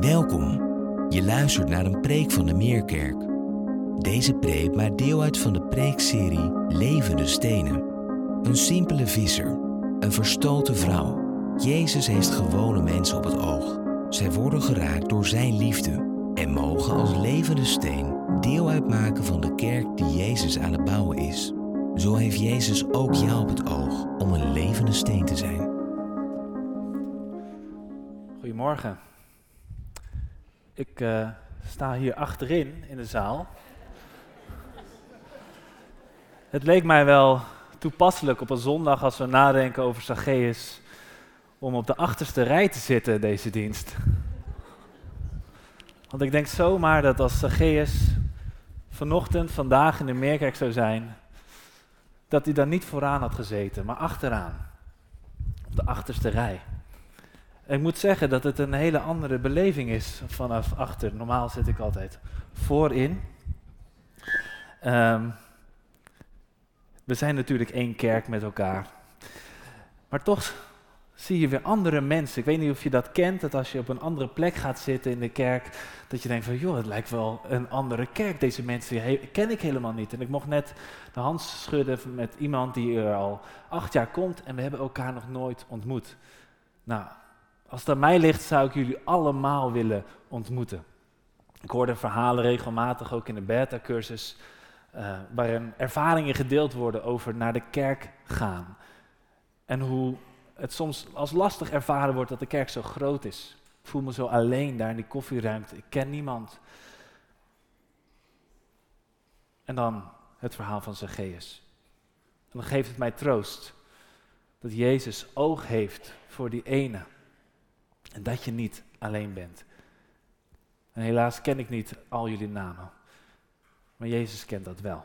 Welkom. Je luistert naar een preek van de Meerkerk. Deze preek maakt deel uit van de preekserie Levende Stenen. Een simpele visser, een verstoten vrouw. Jezus heeft gewone mensen op het oog. Zij worden geraakt door zijn liefde en mogen als levende steen deel uitmaken van de kerk die Jezus aan het bouwen is. Zo heeft Jezus ook jou op het oog om een levende steen te zijn. Goedemorgen. Ik eh, sta hier achterin in de zaal. Het leek mij wel toepasselijk op een zondag als we nadenken over Zacchaeus om op de achterste rij te zitten deze dienst. Want ik denk zomaar dat als Zacchaeus vanochtend, vandaag in de Meerkerk zou zijn, dat hij dan niet vooraan had gezeten, maar achteraan. Op de achterste rij. Ik moet zeggen dat het een hele andere beleving is vanaf achter. Normaal zit ik altijd voorin. Um, we zijn natuurlijk één kerk met elkaar. Maar toch zie je weer andere mensen. Ik weet niet of je dat kent, dat als je op een andere plek gaat zitten in de kerk, dat je denkt van, joh, het lijkt wel een andere kerk. Deze mensen ken ik helemaal niet. En ik mocht net de hand schudden met iemand die er al acht jaar komt en we hebben elkaar nog nooit ontmoet. Nou, als het aan mij ligt, zou ik jullie allemaal willen ontmoeten. Ik hoorde verhalen regelmatig, ook in de beta-cursus, uh, waarin ervaringen gedeeld worden over naar de kerk gaan. En hoe het soms als lastig ervaren wordt dat de kerk zo groot is. Ik voel me zo alleen daar in die koffieruimte. Ik ken niemand. En dan het verhaal van Zacchaeus. En dan geeft het mij troost dat Jezus oog heeft voor die ene. En dat je niet alleen bent. En helaas ken ik niet al jullie namen. Maar Jezus kent dat wel.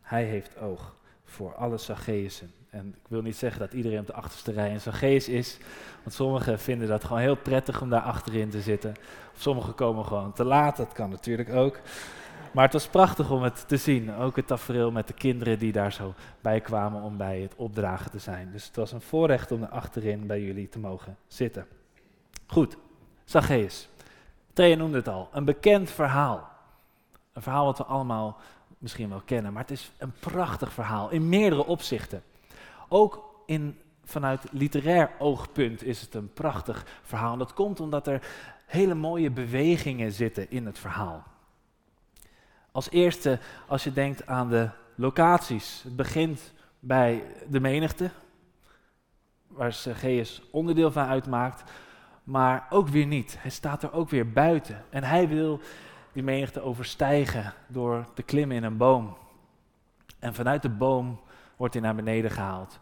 Hij heeft oog voor alle Zacchaeusen. En ik wil niet zeggen dat iedereen op de achterste rij een Zacchaeus is. Want sommigen vinden dat gewoon heel prettig om daar achterin te zitten. Of sommigen komen gewoon te laat, dat kan natuurlijk ook. Maar het was prachtig om het te zien. Ook het tafereel met de kinderen die daar zo bij kwamen om bij het opdragen te zijn. Dus het was een voorrecht om er achterin bij jullie te mogen zitten. Goed, Zacchaeus. Thea noemde het al, een bekend verhaal. Een verhaal wat we allemaal misschien wel kennen, maar het is een prachtig verhaal in meerdere opzichten. Ook in, vanuit literair oogpunt is het een prachtig verhaal. En dat komt omdat er hele mooie bewegingen zitten in het verhaal. Als eerste, als je denkt aan de locaties. Het begint bij de menigte, waar Zacchaeus onderdeel van uitmaakt, maar ook weer niet. Hij staat er ook weer buiten en hij wil die menigte overstijgen door te klimmen in een boom. En vanuit de boom wordt hij naar beneden gehaald.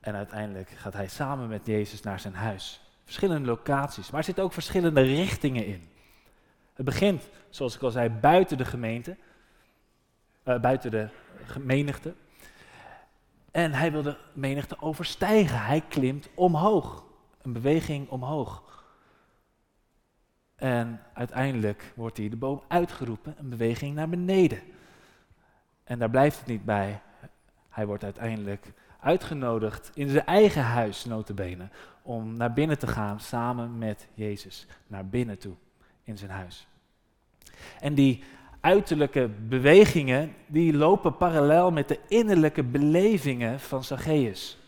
En uiteindelijk gaat hij samen met Jezus naar zijn huis. Verschillende locaties, maar er zitten ook verschillende richtingen in. Het begint, zoals ik al zei, buiten de gemeente, uh, buiten de menigte. En hij wil de menigte overstijgen. Hij klimt omhoog. Een beweging omhoog. En uiteindelijk wordt hij de boom uitgeroepen, een beweging naar beneden. En daar blijft het niet bij. Hij wordt uiteindelijk uitgenodigd in zijn eigen huis, notabene, om naar binnen te gaan samen met Jezus. Naar binnen toe, in zijn huis. En die uiterlijke bewegingen, die lopen parallel met de innerlijke belevingen van Zacchaeus.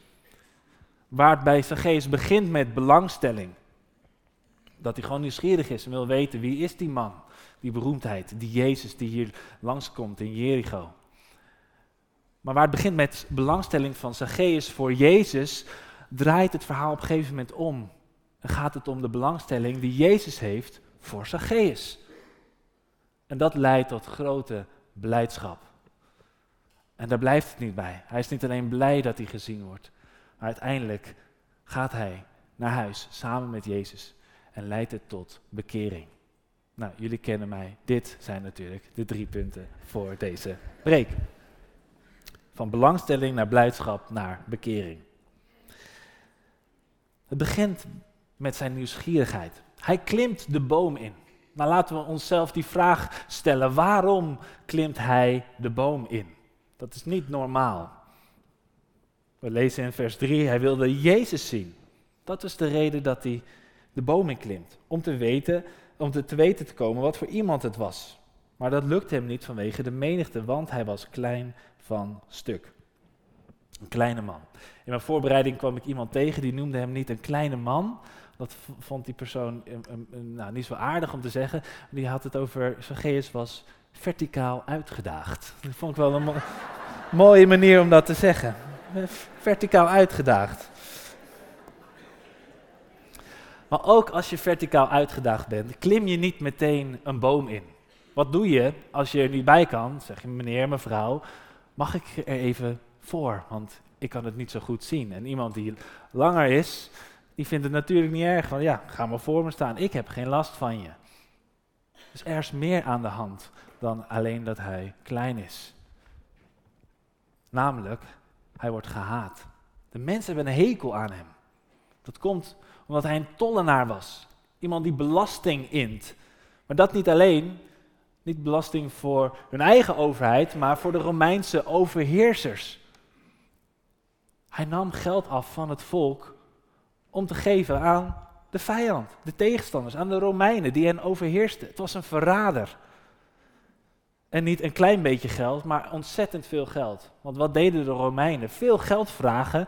Waar het bij Zacchaeus begint met belangstelling. Dat hij gewoon nieuwsgierig is en wil weten wie is die man, die beroemdheid, die Jezus die hier langskomt in Jericho. Maar waar het begint met belangstelling van Zacchaeus voor Jezus, draait het verhaal op een gegeven moment om. En gaat het om de belangstelling die Jezus heeft voor Zacchaeus. En dat leidt tot grote blijdschap. En daar blijft het niet bij. Hij is niet alleen blij dat hij gezien wordt, maar uiteindelijk gaat hij naar huis samen met Jezus en leidt het tot bekering. Nou, jullie kennen mij. Dit zijn natuurlijk de drie punten voor deze preek. Van belangstelling naar blijdschap naar bekering. Het begint met zijn nieuwsgierigheid. Hij klimt de boom in. Nou laten we onszelf die vraag stellen: waarom klimt hij de boom in? Dat is niet normaal. We lezen in vers 3, hij wilde Jezus zien. Dat is de reden dat hij de boom in klimt. Om te weten, om te, te weten te komen wat voor iemand het was. Maar dat lukte hem niet vanwege de menigte, want hij was klein van stuk. Een kleine man. In mijn voorbereiding kwam ik iemand tegen die noemde hem niet een kleine man. Dat vond die persoon nou, niet zo aardig om te zeggen. Die had het over, Zacchaeus was verticaal uitgedaagd. Dat vond ik wel een mooie manier om dat te zeggen. Verticaal uitgedaagd. Maar ook als je verticaal uitgedaagd bent, klim je niet meteen een boom in. Wat doe je als je er niet bij kan? Zeg je, meneer, mevrouw, mag ik er even voor? Want ik kan het niet zo goed zien. En iemand die langer is, die vindt het natuurlijk niet erg. Van ja, ga maar voor me staan. Ik heb geen last van je. Dus er is meer aan de hand dan alleen dat hij klein is. Namelijk, hij wordt gehaat. De mensen hebben een hekel aan hem. Dat komt omdat hij een tollenaar was. Iemand die belasting int. Maar dat niet alleen, niet belasting voor hun eigen overheid, maar voor de Romeinse overheersers. Hij nam geld af van het volk om te geven aan de vijand, de tegenstanders, aan de Romeinen die hen overheersten. Het was een verrader. En niet een klein beetje geld, maar ontzettend veel geld. Want wat deden de Romeinen? Veel geld vragen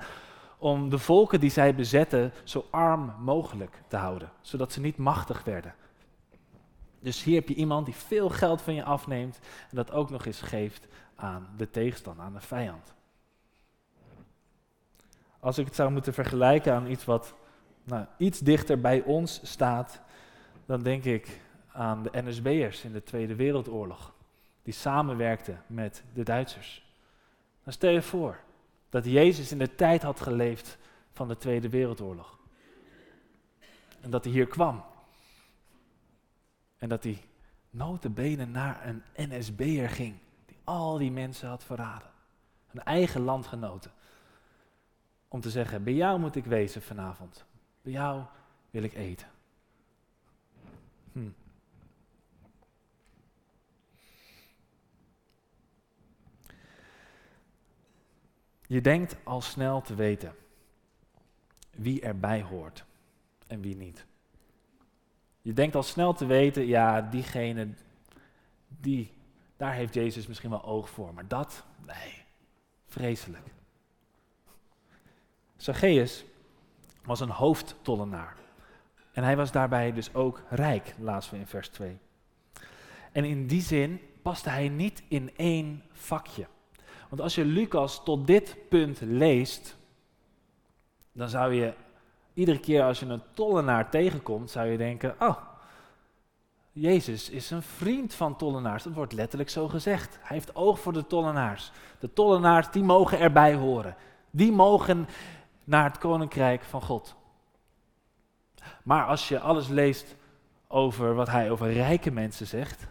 om de volken die zij bezetten zo arm mogelijk te houden, zodat ze niet machtig werden. Dus hier heb je iemand die veel geld van je afneemt en dat ook nog eens geeft aan de tegenstander, aan de vijand. Als ik het zou moeten vergelijken aan iets wat nou, iets dichter bij ons staat, dan denk ik aan de NSB'ers in de Tweede Wereldoorlog, die samenwerkten met de Duitsers. Dan stel je voor dat Jezus in de tijd had geleefd van de Tweede Wereldoorlog. En dat hij hier kwam. En dat hij notenbenen naar een NSB'er ging, die al die mensen had verraden. Een eigen landgenoten. Om te zeggen, bij jou moet ik wezen vanavond. Bij jou wil ik eten. Hm. Je denkt al snel te weten wie erbij hoort en wie niet. Je denkt al snel te weten, ja, diegene, die, daar heeft Jezus misschien wel oog voor, maar dat, nee, vreselijk. Zacchaeus was een hoofdtollenaar. En hij was daarbij dus ook rijk, lazen we in vers 2. En in die zin paste hij niet in één vakje. Want als je Lucas tot dit punt leest, dan zou je iedere keer als je een tollenaar tegenkomt, zou je denken, oh, Jezus is een vriend van tollenaars. Dat wordt letterlijk zo gezegd. Hij heeft oog voor de tollenaars. De tollenaars, die mogen erbij horen. Die mogen naar het koninkrijk van God. Maar als je alles leest over wat hij over rijke mensen zegt,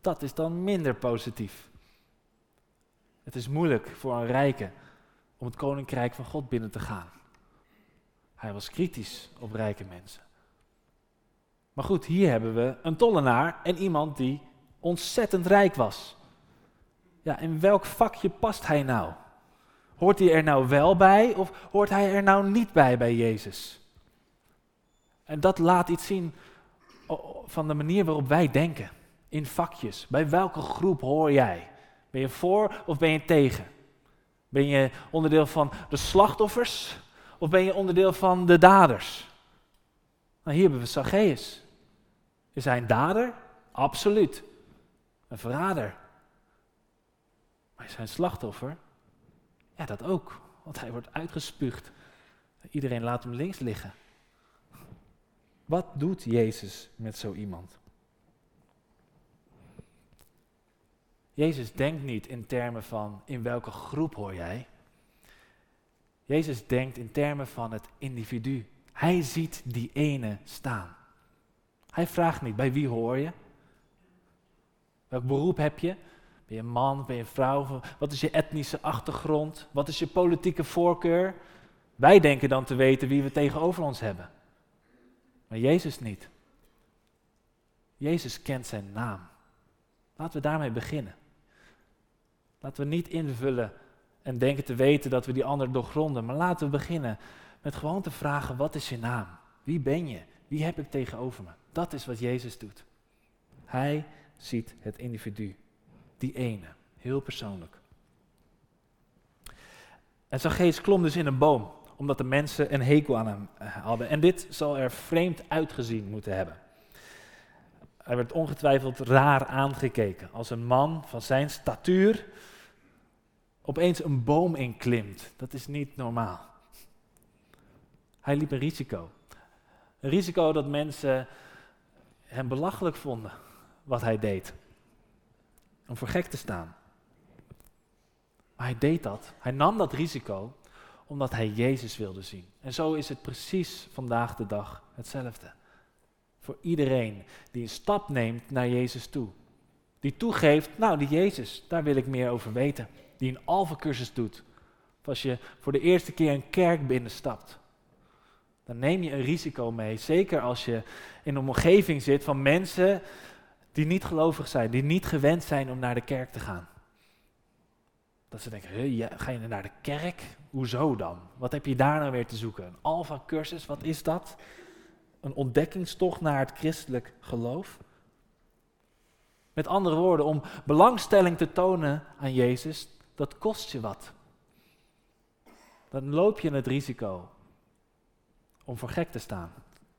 dat is dan minder positief. Het is moeilijk voor een rijke om het koninkrijk van God binnen te gaan. Hij was kritisch op rijke mensen. Maar goed, hier hebben we een tollenaar en iemand die ontzettend rijk was. Ja, in welk vakje past hij nou? Hoort hij er nou wel bij of hoort hij er nou niet bij bij Jezus? En dat laat iets zien van de manier waarop wij denken. In vakjes. Bij welke groep hoor jij? Ben je voor of ben je tegen? Ben je onderdeel van de slachtoffers of ben je onderdeel van de daders? Nou, hier hebben we Zacchaeus. Is hij een dader? Absoluut. Een verrader. Maar is hij een slachtoffer? Ja, dat ook. Want hij wordt uitgespuugd. Iedereen laat hem links liggen. Wat doet Jezus met zo iemand? Jezus denkt niet in termen van in welke groep hoor jij. Jezus denkt in termen van het individu. Hij ziet die ene staan. Hij vraagt niet bij wie hoor je? Welk beroep heb je? Ben je een man? Ben je een vrouw? Wat is je etnische achtergrond? Wat is je politieke voorkeur? Wij denken dan te weten wie we tegenover ons hebben. Maar Jezus niet. Jezus kent zijn naam. Laten we daarmee beginnen. Laten we niet invullen en denken te weten dat we die ander doorgronden. Maar laten we beginnen met gewoon te vragen: wat is je naam? Wie ben je? Wie heb ik tegenover me? Dat is wat Jezus doet. Hij ziet het individu, die ene, heel persoonlijk. En Zacchaeus klom dus in een boom, omdat de mensen een hekel aan hem eh, hadden. En dit zal er vreemd uitgezien moeten hebben. Hij werd ongetwijfeld raar aangekeken als een man van zijn statuur opeens een boom inklimt. Dat is niet normaal. Hij liep een risico. Een risico dat mensen hem belachelijk vonden wat hij deed. Om voor gek te staan. Maar hij deed dat. Hij nam dat risico omdat hij Jezus wilde zien. En zo is het precies vandaag de dag hetzelfde. Voor iedereen die een stap neemt naar Jezus toe. Die toegeeft, nou die Jezus, daar wil ik meer over weten. Die een alfacursus doet. Als je voor de eerste keer een kerk binnenstapt. Dan neem je een risico mee. Zeker als je in een omgeving zit van mensen die niet gelovig zijn. Die niet gewend zijn om naar de kerk te gaan. Dat ze denken, ga je naar de kerk? Hoezo dan? Wat heb je daar nou weer te zoeken? Een alfa-cursus, wat is dat? Een ontdekkingstocht naar het christelijk geloof? Met andere woorden, om belangstelling te tonen aan Jezus, dat kost je wat. Dan loop je het risico om voor gek te staan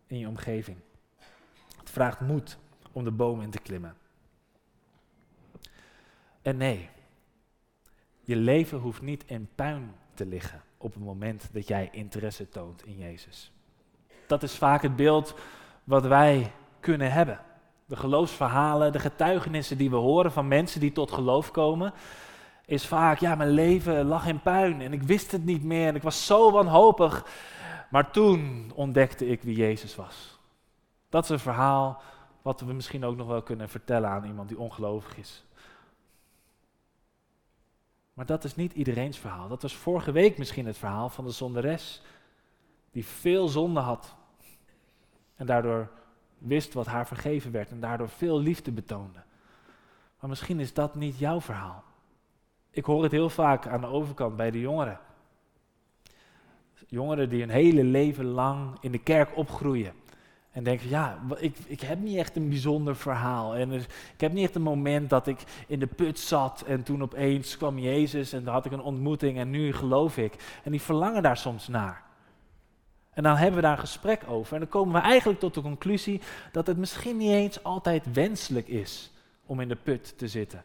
in je omgeving. Het vraagt moed om de boom in te klimmen. En nee, je leven hoeft niet in puin te liggen op het moment dat jij interesse toont in Jezus. Dat is vaak het beeld wat wij kunnen hebben. De geloofsverhalen, de getuigenissen die we horen van mensen die tot geloof komen, is vaak, ja, mijn leven lag in puin en ik wist het niet meer en ik was zo wanhopig. Maar toen ontdekte ik wie Jezus was. Dat is een verhaal wat we misschien ook nog wel kunnen vertellen aan iemand die ongelovig is. Maar dat is niet iedereen's verhaal. Dat was vorige week misschien het verhaal van de zonderes. Die veel zonde had. En daardoor wist wat haar vergeven werd. En daardoor veel liefde betoonde. Maar misschien is dat niet jouw verhaal. Ik hoor het heel vaak aan de overkant bij de jongeren. Jongeren die hun hele leven lang in de kerk opgroeien. En denken, ja, ik, ik heb niet echt een bijzonder verhaal. En ik heb niet echt een moment dat ik in de put zat en toen opeens kwam Jezus en dan had ik een ontmoeting en nu geloof ik. En die verlangen daar soms naar. En dan hebben we daar een gesprek over. En dan komen we eigenlijk tot de conclusie dat het misschien niet eens altijd wenselijk is om in de put te zitten.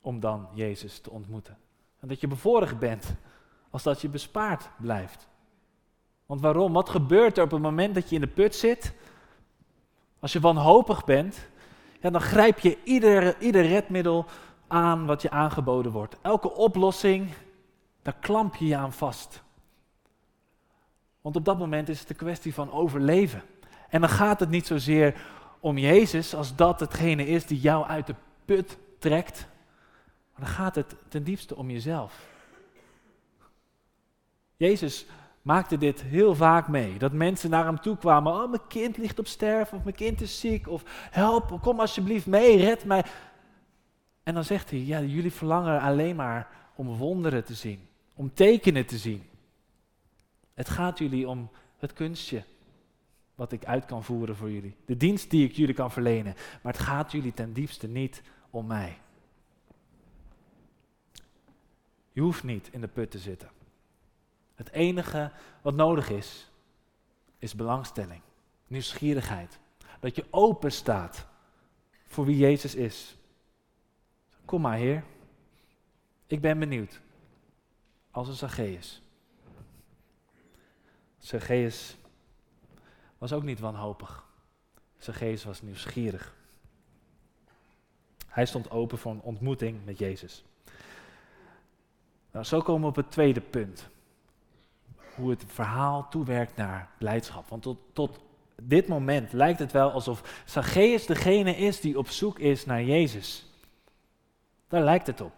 Om dan Jezus te ontmoeten. En dat je bevoorrecht bent als dat je bespaard blijft. Want waarom? Wat gebeurt er op het moment dat je in de put zit? Als je wanhopig bent, ja, dan grijp je ieder, ieder redmiddel aan wat je aangeboden wordt. Elke oplossing, daar klamp je je aan vast. Want op dat moment is het een kwestie van overleven. En dan gaat het niet zozeer om Jezus als dat hetgene is die jou uit de put trekt. Maar dan gaat het ten diepste om jezelf. Jezus maakte dit heel vaak mee. Dat mensen naar hem toe kwamen. Oh, mijn kind ligt op sterven. Of mijn kind is ziek. Of help, kom alsjeblieft mee, red mij. En dan zegt hij, ja, jullie verlangen alleen maar om wonderen te zien. Om tekenen te zien. Het gaat jullie om het kunstje wat ik uit kan voeren voor jullie. De dienst die ik jullie kan verlenen. Maar het gaat jullie ten diepste niet om mij. Je hoeft niet in de put te zitten. Het enige wat nodig is, is belangstelling, nieuwsgierigheid. Dat je open staat voor wie Jezus is. Kom maar, Heer. Ik ben benieuwd. Als een Zacchaeus. Zacchaeus was ook niet wanhopig. Zacchaeus was nieuwsgierig. Hij stond open voor een ontmoeting met Jezus. Nou, zo komen we op het tweede punt hoe het verhaal toewerkt naar blijdschap. Want tot, tot dit moment lijkt het wel alsof Zacchaeus degene is die op zoek is naar Jezus. Daar lijkt het op.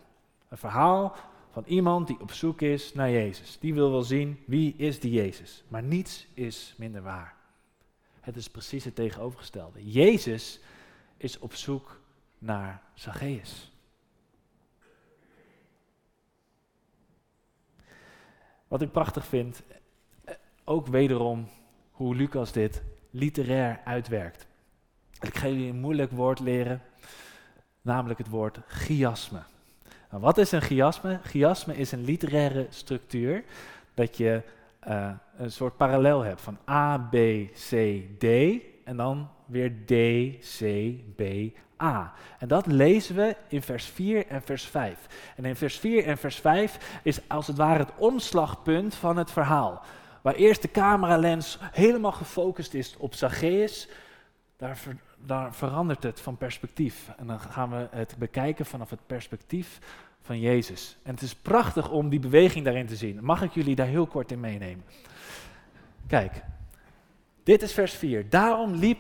Een verhaal van iemand die op zoek is naar Jezus. Die wil wel zien wie is die Jezus. Maar niets is minder waar. Het is precies het tegenovergestelde. Jezus is op zoek naar Zacchaeus. Wat ik prachtig vind, eh, ook wederom hoe Lucas dit literair uitwerkt. Ik ga jullie een moeilijk woord leren, namelijk het woord chiasme. Nou, wat is een chiasme? Chiasme is een literaire structuur dat je uh, een soort parallel hebt van A, B, C, D en dan weer D, C, B, A. En dat lezen we in vers 4 en vers 5. En in vers 4 en vers 5 is als het ware het omslagpunt van het verhaal. Waar eerst de cameralens helemaal gefocust is op Zacchaeus, daar, daar verandert het van perspectief. En dan gaan we het bekijken vanaf het perspectief van Jezus. En het is prachtig om die beweging daarin te zien. Mag ik jullie daar heel kort in meenemen? Kijk, dit is vers 4. Daarom liep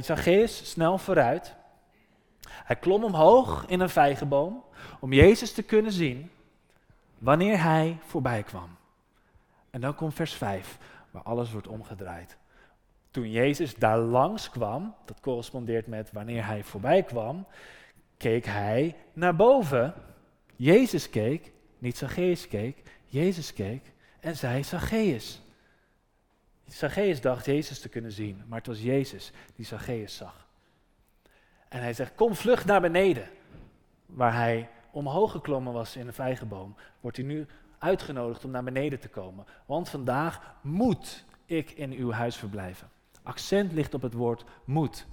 Zacchaeus snel vooruit. Hij klom omhoog in een vijgenboom om Jezus te kunnen zien wanneer hij voorbij kwam. En dan komt vers 5, waar alles wordt omgedraaid. Toen Jezus daar langs kwam, dat correspondeert met wanneer hij voorbij kwam, keek hij naar boven. Jezus keek, niet Zacchaeus keek, Jezus keek en zei Zacchaeus. Zacchaeus dacht Jezus te kunnen zien, maar het was Jezus die Zacchaeus zag. En hij zegt, kom vlug naar beneden. Waar hij omhoog geklommen was in een vijgenboom, wordt hij nu uitgenodigd om naar beneden te komen. Want vandaag moet ik in uw huis verblijven. Accent ligt op het woord moet.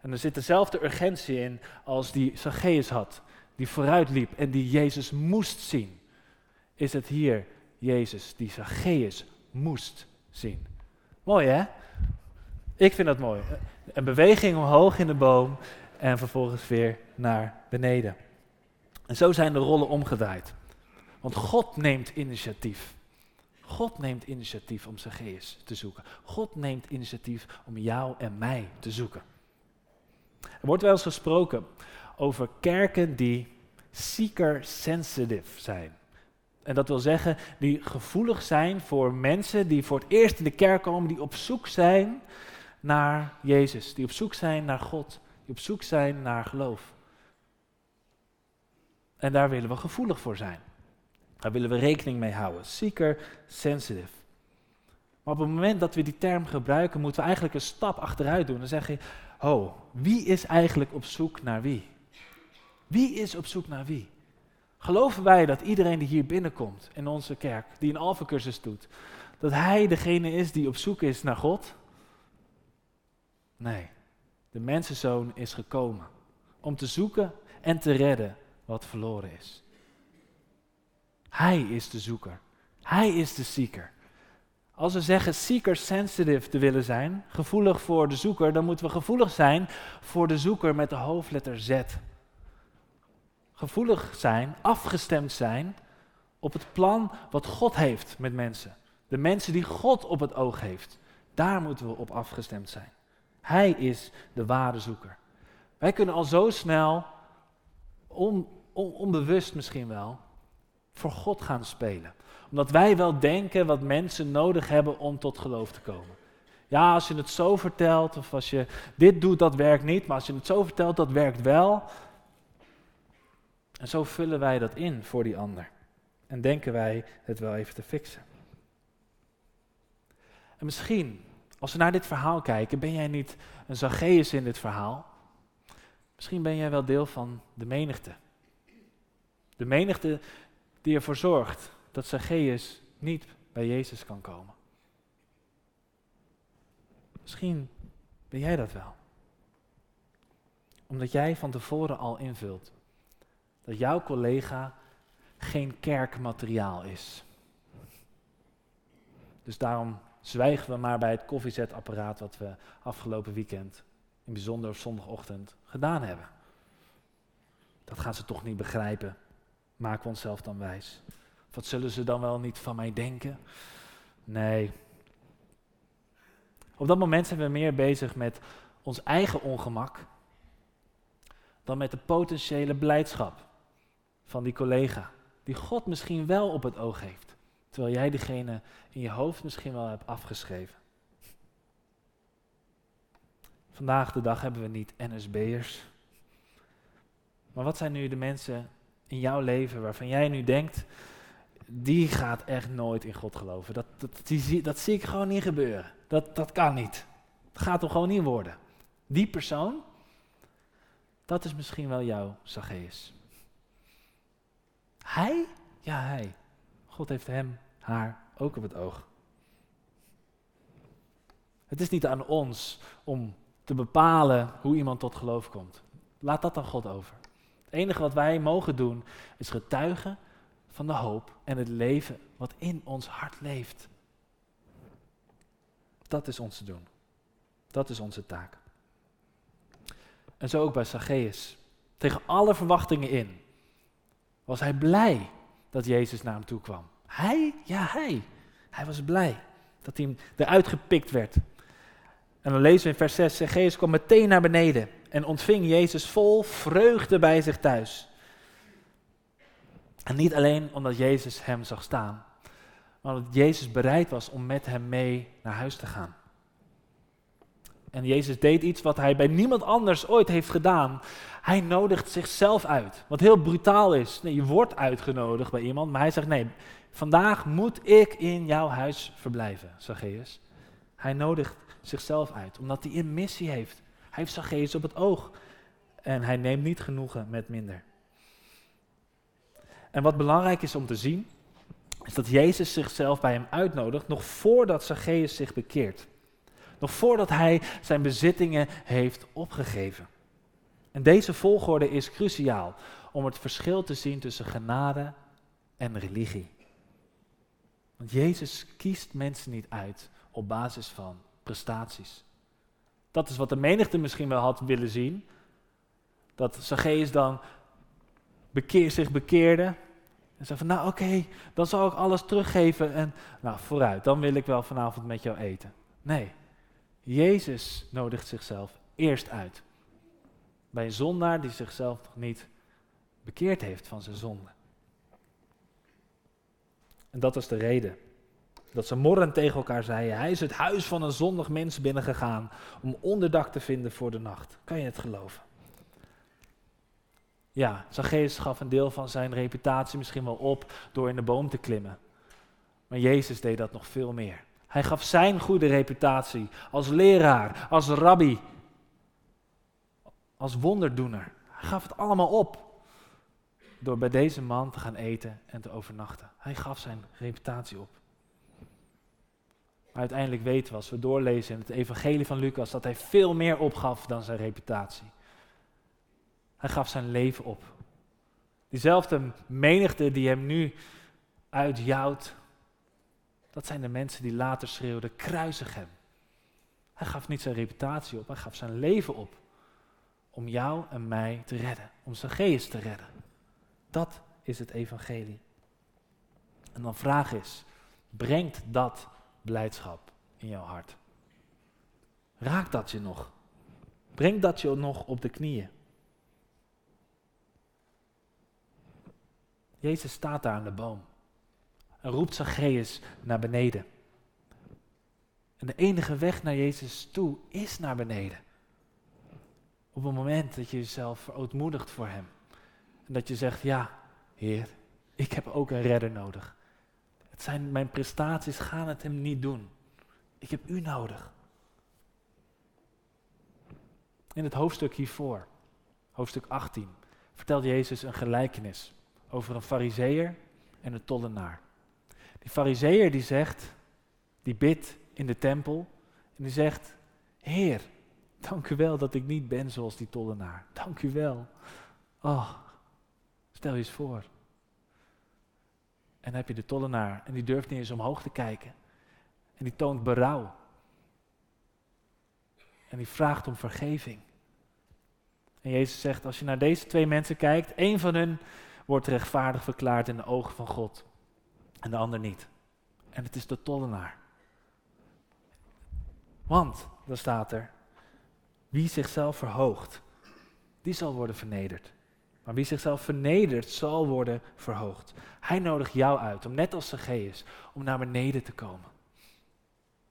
En er zit dezelfde urgentie in als die Zacchaeus had, die vooruit liep en die Jezus moest zien. Is het hier Jezus die Zacchaeus moest zien? Mooi hè? Ik vind dat mooi. Een beweging omhoog in de boom en vervolgens weer naar beneden. En zo zijn de rollen omgedraaid. Want God neemt initiatief. God neemt initiatief om Zacchaeus te zoeken. God neemt initiatief om jou en mij te zoeken. Er wordt wel eens gesproken over kerken die seeker sensitive zijn. En dat wil zeggen, die gevoelig zijn voor mensen die voor het eerst in de kerk komen, die op zoek zijn naar Jezus, die op zoek zijn naar God, die op zoek zijn naar geloof. En daar willen we gevoelig voor zijn. Daar willen we rekening mee houden. Seeker sensitive. Maar op het moment dat we die term gebruiken, moeten we eigenlijk een stap achteruit doen. Dan zeg je, oh, wie is eigenlijk op zoek naar wie? Wie is op zoek naar wie? Geloven wij dat iedereen die hier binnenkomt in onze kerk, die een alfacursus doet, dat hij degene is die op zoek is naar God? Nee, de mensenzoon is gekomen om te zoeken en te redden wat verloren is. Hij is de zoeker. Hij is de seeker. Als we zeggen seeker sensitive te willen zijn, gevoelig voor de zoeker, dan moeten we gevoelig zijn voor de zoeker met de hoofdletter Z. Gevoelig zijn, afgestemd zijn op het plan wat God heeft met mensen. De mensen die God op het oog heeft. Daar moeten we op afgestemd zijn. Hij is de ware zoeker. Wij kunnen al zo snel, on, onbewust misschien wel, voor God gaan spelen. Omdat wij wel denken wat mensen nodig hebben om tot geloof te komen. Ja, als je het zo vertelt, of als je dit doet, dat werkt niet, maar als je het zo vertelt, dat werkt wel. En zo vullen wij dat in voor die ander. En denken wij het wel even te fixen. En misschien, als we naar dit verhaal kijken, ben jij niet een Zacchaeus in dit verhaal. Misschien ben jij wel deel van de menigte. De menigte die ervoor zorgt dat Zacchaeus niet bij Jezus kan komen. Misschien ben jij dat wel. Omdat jij van tevoren al invult dat jouw collega geen kerkmateriaal is. Dus daarom zwijgen we maar bij het koffiezetapparaat wat we afgelopen weekend, in bijzonder zondagochtend, gedaan hebben. Dat gaan ze toch niet begrijpen maken we onszelf dan wijs? Wat zullen ze dan wel niet van mij denken? Nee. Op dat moment zijn we meer bezig met ons eigen ongemak dan met de potentiële blijdschap van die collega, die God misschien wel op het oog heeft, terwijl jij diegene in je hoofd misschien wel hebt afgeschreven. Vandaag de dag hebben we niet NSB'ers. Maar wat zijn nu de mensen in jouw leven waarvan jij nu denkt, die gaat echt nooit in God geloven. Dat, dat, die, dat zie ik gewoon niet gebeuren. Dat, dat kan niet. Het gaat hem gewoon niet worden. Die persoon, dat is misschien wel jouw Zacchaeus. Hij? Ja, hij. God heeft hem, haar ook op het oog. Het is niet aan ons om te bepalen hoe iemand tot geloof komt. Laat dat aan God over. Het enige wat wij mogen doen is getuigen van de hoop en het leven wat in ons hart leeft. Dat is ons te doen. Dat is onze taak. En zo ook bij Zacchaeus. Tegen alle verwachtingen in was hij blij dat Jezus naar hem toe kwam. Hij? Ja, hij. Hij was blij dat hij eruit gepikt werd. En dan lezen we in vers 6, Zacchaeus kwam meteen naar beneden en ontving Jezus vol vreugde bij zich thuis. En niet alleen omdat Jezus hem zag staan, maar omdat Jezus bereid was om met hem mee naar huis te gaan. En Jezus deed iets wat hij bij niemand anders ooit heeft gedaan. Hij nodigt zichzelf uit. Wat heel brutaal is. Nee, je wordt uitgenodigd bij iemand, maar hij zegt: Nee, vandaag moet ik in jouw huis verblijven, Zacchaeus. Hij nodigt zichzelf uit, omdat hij een missie heeft. Hij heeft Zacchaeus op het oog. En hij neemt niet genoegen met minder. En wat belangrijk is om te zien, is dat Jezus zichzelf bij hem uitnodigt, nog voordat Zacchaeus zich bekeert. Nog voordat hij zijn bezittingen heeft opgegeven. En deze volgorde is cruciaal om het verschil te zien tussen genade en religie. Want Jezus kiest mensen niet uit op basis van prestaties. Dat is wat de menigte misschien wel had willen zien. Dat Zacchaeus dan bekeer, zich bekeerde. En zei van, nou oké, dan zal ik alles teruggeven en nou vooruit, dan wil ik wel vanavond met jou eten. Nee, Jezus nodigt zichzelf eerst uit. Bij een zondaar die zichzelf nog niet bekeerd heeft van zijn zonde. En dat was de reden. Dat ze morrend tegen elkaar zeiden: Hij is het huis van een zondig mens binnengegaan om onderdak te vinden voor de nacht. Kan je het geloven? Ja, Zacchaeus gaf een deel van zijn reputatie misschien wel op door in de boom te klimmen. Maar Jezus deed dat nog veel meer. Hij gaf zijn goede reputatie als leraar, als rabbi, als wonderdoener. Hij gaf het allemaal op door bij deze man te gaan eten en te overnachten. Hij gaf zijn reputatie op. Maar uiteindelijk weten we als we doorlezen in het evangelie van Lucas dat hij veel meer opgaf dan zijn reputatie. Hij gaf zijn leven op. Diezelfde menigte die hem nu uitjouwt, dat zijn de mensen die later schreeuwden, kruisig hem. Hij gaf niet zijn reputatie op, hij gaf zijn leven op. Om jou en mij te redden, om geest te redden. Dat is het evangelie. En dan vraag is, brengt dat blijdschap in jouw hart? Raakt dat je nog? Brengt dat je nog op de knieën? Jezus staat daar aan de boom en roept Zacchaeus naar beneden. En de enige weg naar Jezus toe is naar beneden. Op het moment dat je jezelf verootmoedigt voor Hem. En dat je zegt, ja, Heer, ik heb ook een redder nodig. Zijn mijn prestaties gaan het Hem niet doen. Ik heb U nodig. In het hoofdstuk hiervoor, hoofdstuk 18, vertelt Jezus een gelijkenis over een fariseer en een tollenaar. Die fariseer die zegt, die bidt in de tempel en die zegt, Heer, dank u wel dat ik niet ben zoals die tollenaar. Dank u wel. Oh, stel je eens voor. En dan heb je de tollenaar en die durft niet eens omhoog te kijken. En die toont berouw. En die vraagt om vergeving. En Jezus zegt, als je naar deze twee mensen kijkt, één van hun wordt rechtvaardig verklaard in de ogen van God en de ander niet. En het is de tollenaar. Want, dan staat er, wie zichzelf verhoogt, die zal worden vernederd. Maar wie zichzelf vernedert, zal worden verhoogd. Hij nodigt jou uit om net als Zacchaeus, om naar beneden te komen.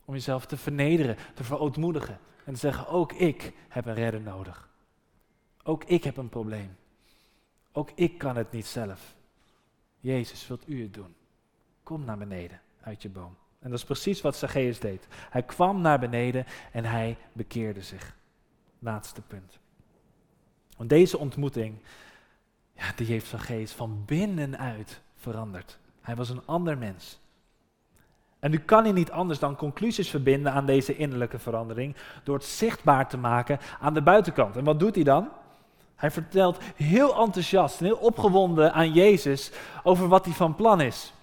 Om jezelf te vernederen, te verootmoedigen. En te zeggen, ook ik heb een redder nodig. Ook ik heb een probleem. Ook ik kan het niet zelf. Jezus, wilt u het doen? kom naar beneden uit je boom. En dat is precies wat Zacchaeus deed. Hij kwam naar beneden en hij bekeerde zich. Laatste punt. Want deze ontmoeting, die heeft Zacchaeus van binnenuit veranderd. Hij was een ander mens. En nu kan hij niet anders dan conclusies verbinden aan deze innerlijke verandering door het zichtbaar te maken aan de buitenkant. En wat doet hij dan? Hij vertelt heel enthousiast en heel opgewonden aan Jezus over wat hij van plan is.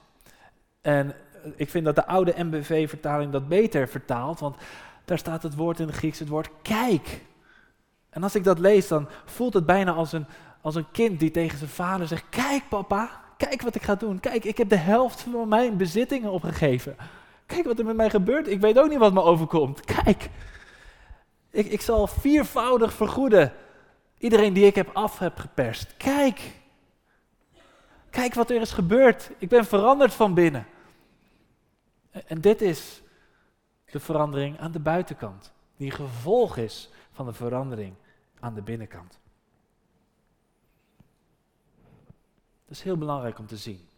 En ik vind dat de oude MBV-vertaling dat beter vertaalt, want daar staat het woord in het Grieks, het woord kijk. En als ik dat lees, dan voelt het bijna als een, als een kind die tegen zijn vader zegt, kijk papa, kijk wat ik ga doen. Kijk, ik heb de helft van mijn bezittingen opgegeven. Kijk wat er met mij gebeurt. Ik weet ook niet wat me overkomt. Kijk, ik, ik zal viervoudig vergoeden iedereen die ik heb af heb geperst. Kijk, kijk wat er is gebeurd. Ik ben veranderd van binnen. En dit is de verandering aan de buitenkant, die gevolg is van de verandering aan de binnenkant. Dat is heel belangrijk om te zien.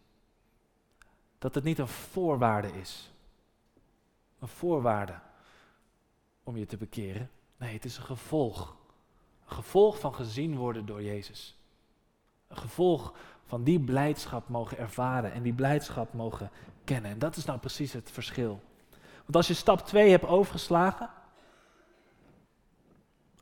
Dat het niet een voorwaarde is. Een voorwaarde om je te bekeren. Nee, het is een gevolg. Een gevolg van gezien worden door Jezus. Een gevolg van die blijdschap mogen ervaren en die blijdschap mogen kennen. En dat is nou precies het verschil. Want als je stap 2 hebt overgeslagen,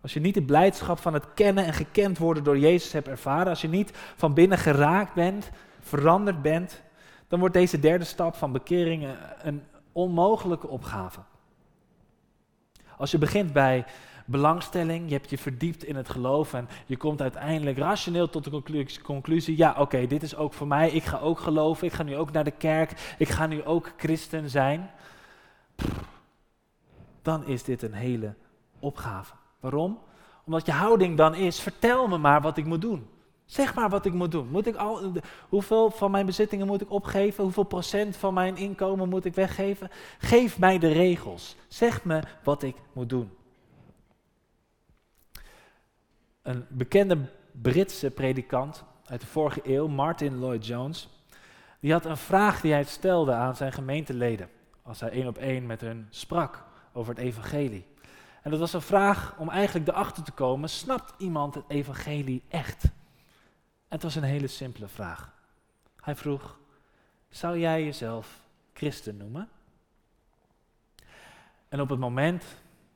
als je niet de blijdschap van het kennen en gekend worden door Jezus hebt ervaren, als je niet van binnen geraakt bent, veranderd bent, dan wordt deze derde stap van bekering een onmogelijke opgave. Als je begint bij belangstelling, je hebt je verdiept in het geloof en je komt uiteindelijk rationeel tot de conclusie, ja oké, dit is ook voor mij, ik ga ook geloven, ik ga nu ook naar de kerk, ik ga nu ook christen zijn. dan is dit een hele opgave. Waarom? Omdat je houding dan is, vertel me maar wat ik moet doen. Zeg maar wat ik moet doen. Moet ik al, hoeveel van mijn bezittingen moet ik opgeven? Hoeveel procent van mijn inkomen moet ik weggeven? Geef mij de regels. Zeg me wat ik moet doen. Een bekende Britse predikant uit de vorige eeuw, Martin Lloyd Jones, die had een vraag die hij stelde aan zijn gemeenteleden als hij één op één met hun sprak over het evangelie. En dat was een vraag om eigenlijk erachter te komen, snapt iemand het evangelie echt? Het was een hele simpele vraag. Hij vroeg, zou jij jezelf christen noemen? En op het moment,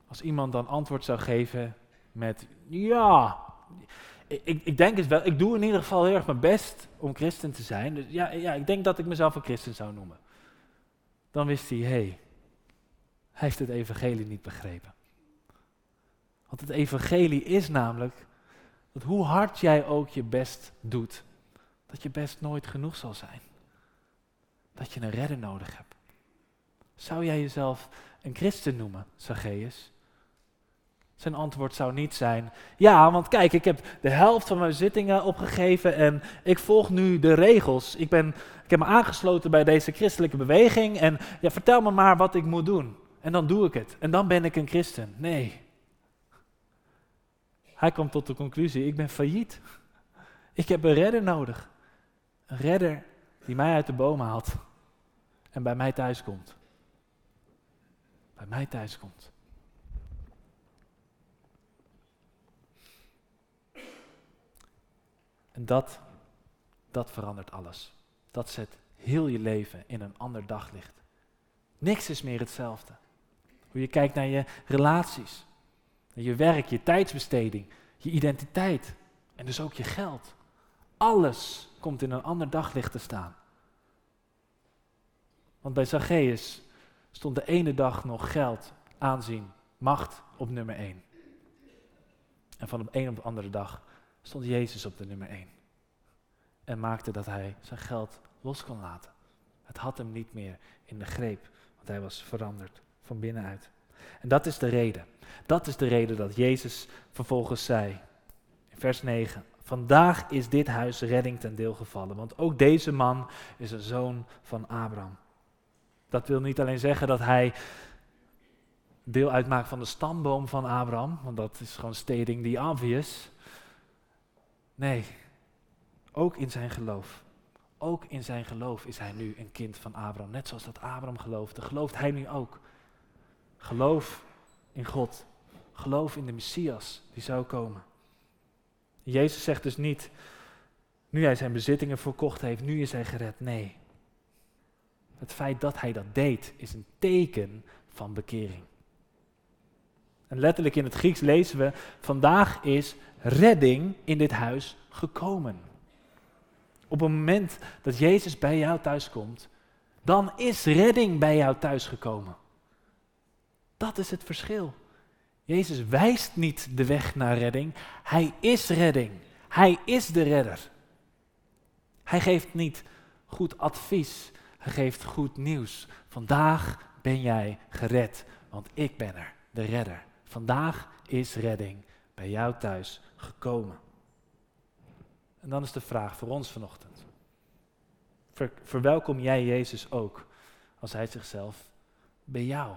als iemand dan antwoord zou geven met, ja, ik, ik denk het wel, ik doe in ieder geval heel erg mijn best om christen te zijn. Dus ja, ja ik denk dat ik mezelf een christen zou noemen. Dan wist hij, hé, hey, hij heeft het evangelie niet begrepen. Want het evangelie is namelijk dat hoe hard jij ook je best doet, dat je best nooit genoeg zal zijn. Dat je een redder nodig hebt. Zou jij jezelf een christen noemen, Zacchaeus? Zijn antwoord zou niet zijn, ja, want kijk, ik heb de helft van mijn zittingen opgegeven en ik volg nu de regels. Ik, ben, ik heb me aangesloten bij deze christelijke beweging en ja, vertel me maar wat ik moet doen. En dan doe ik het. En dan ben ik een christen. Nee, hij kwam tot de conclusie, ik ben failliet. Ik heb een redder nodig. Een redder die mij uit de boom haalt en bij mij thuis komt. Bij mij thuis komt. En dat, dat verandert alles. Dat zet heel je leven in een ander daglicht. Niks is meer hetzelfde. Hoe je kijkt naar je relaties, je werk, je tijdsbesteding, je identiteit en dus ook je geld. Alles komt in een ander daglicht te staan. Want bij Zacchaeus stond de ene dag nog geld, aanzien, macht op nummer 1. En van de een op de andere dag stond Jezus op de nummer 1. En maakte dat hij zijn geld los kon laten. Het had hem niet meer in de greep, want hij was veranderd van binnenuit. En dat is de reden. Dat is de reden dat Jezus vervolgens zei, in vers 9, vandaag is dit huis redding ten deel gevallen, want ook deze man is een zoon van Abraham. Dat wil niet alleen zeggen dat hij deel uitmaakt van de stamboom van Abraham, want dat is gewoon stating the obvious. Nee, ook in zijn geloof. ook in zijn geloof is hij nu een kind van Abraham. Net zoals dat Abraham geloofde, gelooft hij nu ook. Geloof in God. Geloof in de Messias die zou komen. Jezus zegt dus niet, nu hij zijn bezittingen verkocht heeft, nu is hij gered. Nee. Het feit dat hij dat deed is een teken van bekering. En letterlijk in het Grieks lezen we, vandaag is redding in dit huis gekomen. Op het moment dat Jezus bij jou thuis komt, dan is redding bij jou thuis gekomen. Dat is het verschil. Jezus wijst niet de weg naar redding, hij is redding. Hij is de redder. Hij geeft niet goed advies, hij geeft goed nieuws. Vandaag ben jij gered, want ik ben er, de redder. Vandaag is redding bij jou thuis gekomen. En dan is de vraag voor ons vanochtend. verwelkom jij Jezus ook als hij zichzelf bij jou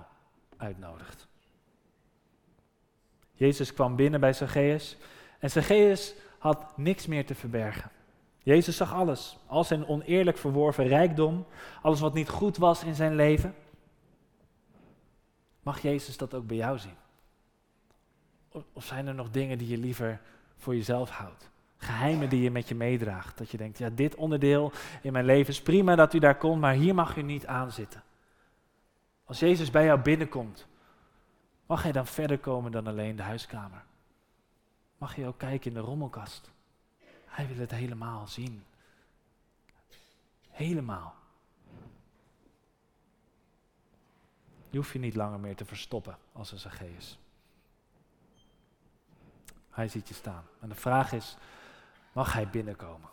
uitnodigt? Jezus kwam binnen bij Zacchaeus en Zacchaeus had niks meer te verbergen. Jezus zag alles, al zijn oneerlijk verworven rijkdom, alles wat niet goed was in zijn leven. Mag Jezus dat ook bij jou zien? Of zijn er nog dingen die je liever voor jezelf houdt? Geheimen die je met je meedraagt. Dat je denkt, ja, dit onderdeel in mijn leven is prima dat u daar komt, maar hier mag u niet aanzitten. Als Jezus bij jou binnenkomt, mag hij dan verder komen dan alleen de huiskamer? Mag je ook kijken in de rommelkast? Hij wil het helemaal zien. Helemaal. Je hoeft je niet langer meer te verstoppen als een Zacchaeus. Hij ziet je staan. En de vraag is, mag hij binnenkomen?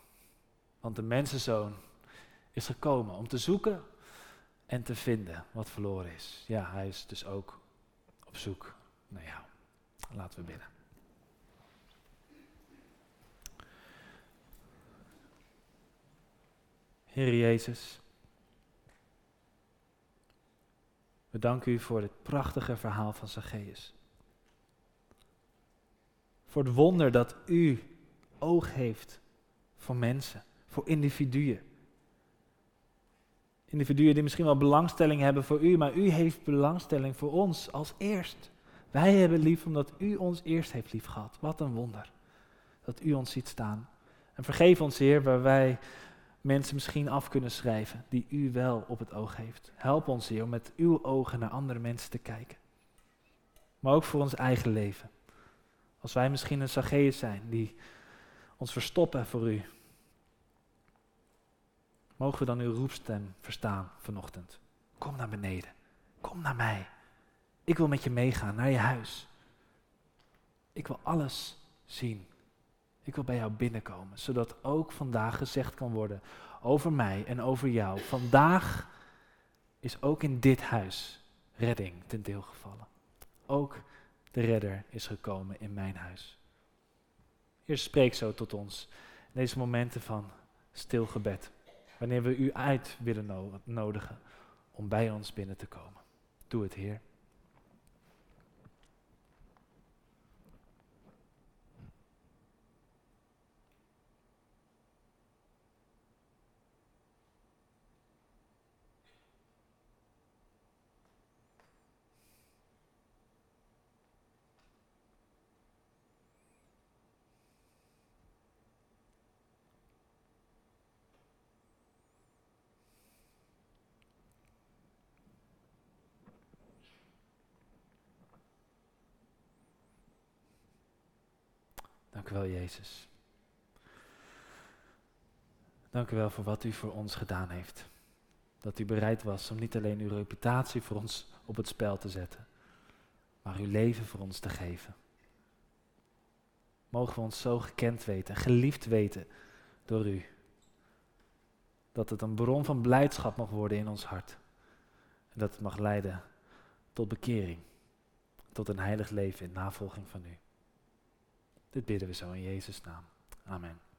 Want de mensenzoon is gekomen om te zoeken en te vinden wat verloren is. Ja, hij is dus ook op zoek naar jou. Laten we binnen. Heer Jezus, we danken u voor dit prachtige verhaal van Zacchaeus. Voor het wonder dat u oog heeft voor mensen, voor individuen. Individuen die misschien wel belangstelling hebben voor u, maar u heeft belangstelling voor ons als eerst. Wij hebben lief omdat u ons eerst heeft lief gehad. Wat een wonder dat u ons ziet staan. En vergeef ons, Heer, waar wij mensen misschien af kunnen schrijven die u wel op het oog heeft. Help ons, Heer, om met uw ogen naar andere mensen te kijken. Maar ook voor ons eigen leven. Als wij misschien een Zacchaeus zijn die ons verstoppen voor u. Mogen we dan uw roepstem verstaan vanochtend? Kom naar beneden. Kom naar mij. Ik wil met je meegaan naar je huis. Ik wil alles zien. Ik wil bij jou binnenkomen, zodat ook vandaag gezegd kan worden over mij en over jou. Vandaag is ook in dit huis redding ten deel gevallen. Ook de redder is gekomen in mijn huis. Heer, spreek zo tot ons in deze momenten van stil gebed. Wanneer we u uit willen nodigen om bij ons binnen te komen. Doe het, Heer. Wel, Jezus. Dank u wel voor wat u voor ons gedaan heeft. Dat u bereid was om niet alleen uw reputatie voor ons op het spel te zetten, maar uw leven voor ons te geven. Mogen we ons zo gekend weten, geliefd weten door u. Dat het een bron van blijdschap mag worden in ons hart. En dat het mag leiden tot bekering, tot een heilig leven in navolging van u. Dit bidden we zo in Jezus' naam. Amen.